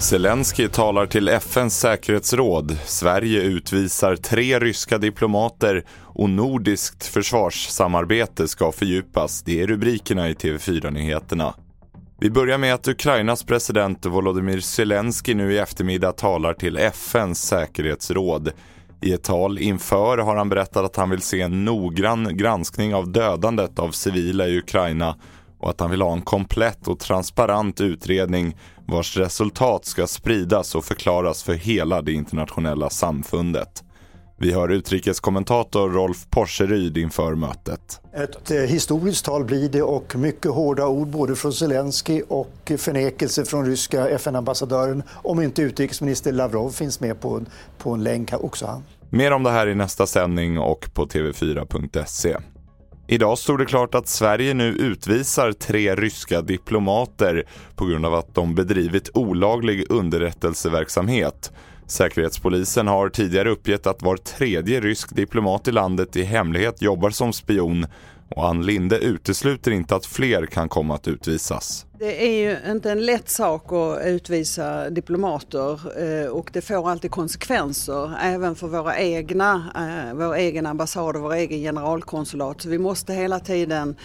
Zelensky talar till FNs säkerhetsråd. Sverige utvisar tre ryska diplomater och nordiskt försvarssamarbete ska fördjupas. Det är rubrikerna i TV4-nyheterna. Vi börjar med att Ukrainas president Volodymyr Zelensky nu i eftermiddag talar till FNs säkerhetsråd. I ett tal inför har han berättat att han vill se en noggrann granskning av dödandet av civila i Ukraina och att han vill ha en komplett och transparent utredning vars resultat ska spridas och förklaras för hela det internationella samfundet. Vi hör utrikeskommentator Rolf Porseryd inför mötet. Ett eh, historiskt tal blir det och mycket hårda ord både från Zelensky och förnekelse från ryska FN-ambassadören om inte utrikesminister Lavrov finns med på, på en länk också han. Mer om det här i nästa sändning och på tv4.se. Idag stod det klart att Sverige nu utvisar tre ryska diplomater på grund av att de bedrivit olaglig underrättelseverksamhet. Säkerhetspolisen har tidigare uppgett att var tredje rysk diplomat i landet i hemlighet jobbar som spion och Ann Linde utesluter inte att fler kan komma att utvisas. Det är ju inte en lätt sak att utvisa diplomater eh, och det får alltid konsekvenser även för våra egna, eh, vår egen ambassad och vår egen generalkonsulat. Så vi måste hela tiden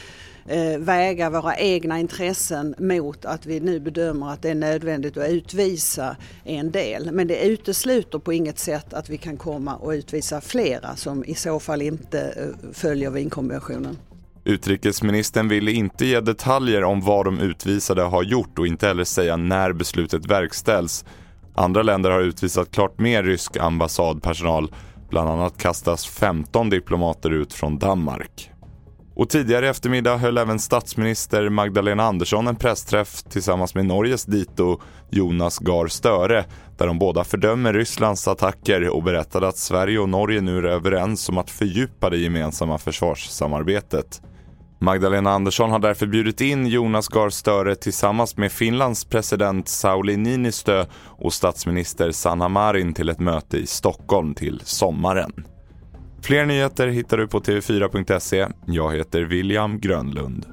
eh, väga våra egna intressen mot att vi nu bedömer att det är nödvändigt att utvisa en del. Men det utesluter på inget sätt att vi kan komma och utvisa flera som i så fall inte följer Wienkonventionen. Utrikesministern ville inte ge detaljer om vad de utvisade har gjort och inte heller säga när beslutet verkställs. Andra länder har utvisat klart mer rysk ambassadpersonal. Bland annat kastas 15 diplomater ut från Danmark. Och tidigare i eftermiddag höll även statsminister Magdalena Andersson en pressträff tillsammans med Norges dito Jonas Gahr Støre där de båda fördömer Rysslands attacker och berättade att Sverige och Norge nu är överens om att fördjupa det gemensamma försvarssamarbetet. Magdalena Andersson har därför bjudit in Jonas Gahr Støre tillsammans med Finlands president Sauli Niinistö och statsminister Sanna Marin till ett möte i Stockholm till sommaren. Fler nyheter hittar du på tv4.se. Jag heter William Grönlund.